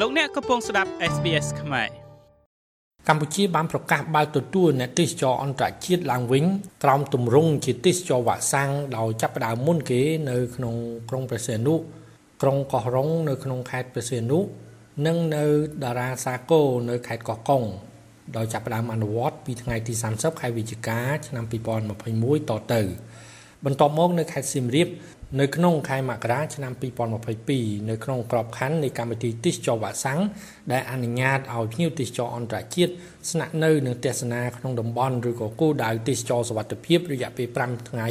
លោកអ្នកកំពុងស្ដាប់ SBS ខ្មែរកម្ពុជាបានប្រកាសបើកទទួលអ្នកទេសចរអន្តរជាតិឡើងវិញក្រោមទម្រង់ជាទេសចរវ៉ាក់សាំងដោយចាប់ផ្ដើមមុនគេនៅក្នុងក្រុងព្រះសីហនុក្រុងកោះរ៉ុងនៅក្នុងខេត្តព្រះសីហនុនិងនៅតារាសាគរនៅខេត្តកោះកុងដោយចាប់ផ្ដើមអនុវត្តពីថ្ងៃទី30ខែវិច្ឆិកាឆ្នាំ2021តទៅ បន្ទាប់មកនៅខេត្តសៀមរាប នៅក្នុងខែមករាឆ្នាំ2022នៅក្នុងក្របខ័ណ្ឌនៃកម្មវិធីទេសចរវ៉ាក់សាំងដែលអនុញ្ញាតឲ្យភ្ញៀវទេសចរអន្តរជាតិស្នាក់នៅនៅទស្សនាក្នុងតំបន់ឬក៏គោលដៅទេសចរសវត្ថភាពរយៈពេល5ថ្ងៃ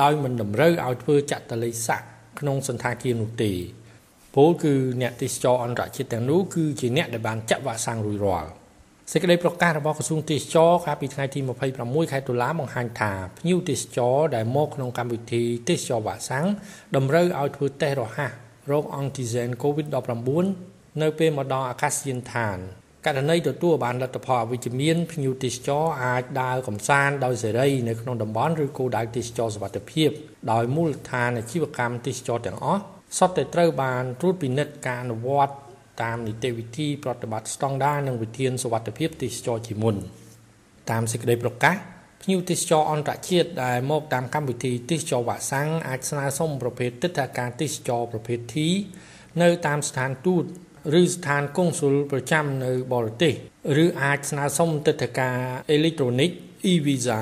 ដោយមិនតម្រូវឲ្យធ្វើចតល័យស័កក្នុងសន្តាគារនោះទេពលគឺអ្នកទេសចរអន្តរជាតិទាំងនោះគឺជាអ្នកដែលបានចាក់វ៉ាក់សាំងរួចរាល់ សេចក្តីប្រកាសរបស់ក្រសួងទេសចរកាលពីថ្ងៃទី26ខែតុលាបង្ហាញថាភ្ញៀវទេសចរដែលមកក្នុងកម្មវិធីទេសចរវ៉ាក់សាំងតម្រូវឲ្យធ្វើតេស្តរហ័សរោគអង់ទីហ្សែន COVID-19 នៅពេលមកដល់អាកាសយានដ្ឋានករណីទទួលបានលទ្ធផលអវិជ្ជមានភ្ញៀវទេសចរអាចដើរកំសាន្តដោយសេរីនៅក្នុងតំបន់ឬគោលដៅទេសចរសុវត្ថិភាពដោយមូលដ្ឋានអាជីវកម្មទេសចរទាំងអស់សុទ្ធតែត្រូវបានត្រួតពិនិត្យការអនុវត្ត តាមនីតិវិធីប្រតិបត្តិស្តង់ដារនិងវិធានសុវត្ថិភាពទេសចរជាមុនតាមសេចក្តីប្រកាសភ្ញៀវទេសចរអន្តរជាតិដែលមកតាមកម្មវិធីទេសចរវ៉ាក់សាំងអាចស្នើសុំប្រភេទទិដ្ឋាការទេសចរប្រភេទ T នៅតាមស្ថានទូតឬស្ថានកុងស៊ុលប្រចាំនៅបរទេសឬអាចស្នើសុំទិដ្ឋាការអេឡិចត្រូនិក e-visa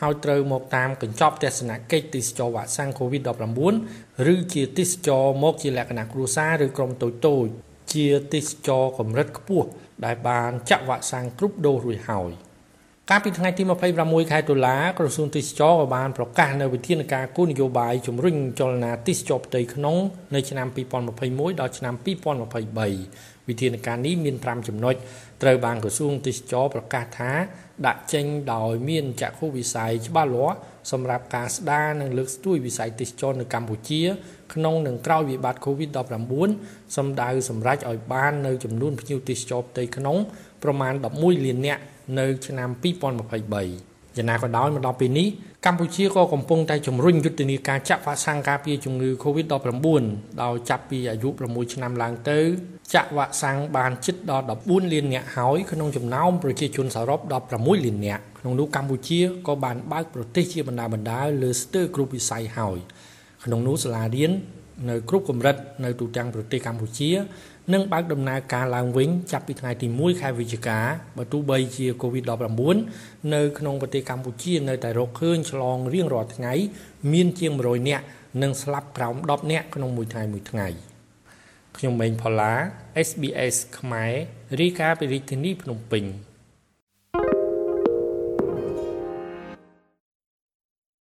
ហើយត្រូវមកតាមកញ្ចប់ទស្សនកិច្ចទេសចរវ៉ាក់សាំង COVID-19 ឬជាទេសចរមកជាលក្ខណៈគ្រួសារឬក្រុមតូចតូច ជាទេសចរកម្រិតខ្ពស់ដែលបានចាក់វ៉ាក់សាំងគ្រប់ដូសរួចហើយ កាលពីថ្ងៃទី26ខែតុលាក្រសួងទេសចរក៏បានប្រកាសនៅវិធានការគោលនយោបាយជំរុញចលនាទេសចរផ្ទៃក្នុងនៅឆ្នាំ2021ដល់ឆ្នាំ2023វិធានការនេះមាន5ចំណុចត្រូវបានក្រសួងទេសចរប្រកាសថាដាក់ចេញដោយមានចក្ខុវិស័យច្បាស់លាស់សម្រាប់ការស្ដារនិងលើកស្ទួយវិស័យទេសចរនៅកម្ពុជាក្នុងនិងក្រោយវិបត្តិ COVID-19 សម្ដៅសម្រាប់ឲ្យបាននៅចំនួនភ្ញៀវទេសចរផ្ទៃក្នុងប្រមាណ11លាននាក់ នៅឆ្នាំ2023យ៉ាងណាក៏ដោយមកដល់ពេលនេះកម្ពុជាក៏កំពុងតែជំរុញយុទ្ធនាការចាក់វ៉ាក់សាំងការពារជំងឺ Covid-19 ដោយចាប់ពីអាយុ6ឆ្នាំឡើងទៅចាក់វ៉ាក់សាំងបានជិតដល់14លាននាក់ហើយក្នុងចំណោមប្រជាជនសរុប16លាននាក់ក្នុងនោះកម្ពុជាក៏បានបើកប្រទេសជាបណ្ដាបណ្ដាលើស្ទើរគ្រប់វិស័យហើយក្នុងនោះសាលារៀន នៅគ្រប់កម្រិតនៅទូទាំងប្រទេសកម្ពុជានឹងបើកដំណើរការឡើងវិញចាប់ពីថ្ងៃទី1ខែវិច្ឆិកាបើទោះបីជា COVID-19 នៅក្នុងប្រទេសកម្ពុជានៅតែរកឃើញឆ្លងរៀងរាល់ថ្ងៃ មានជាង100នាក់និងស្លាប់ក្រោម10នាក់ក្នុងមួយថ្ងៃមួយថ្ងៃខ្ញុំម៉េងផល្លា SBS ខ្មែររាយការណ៍ពីរាជធានីភ្នំពេញ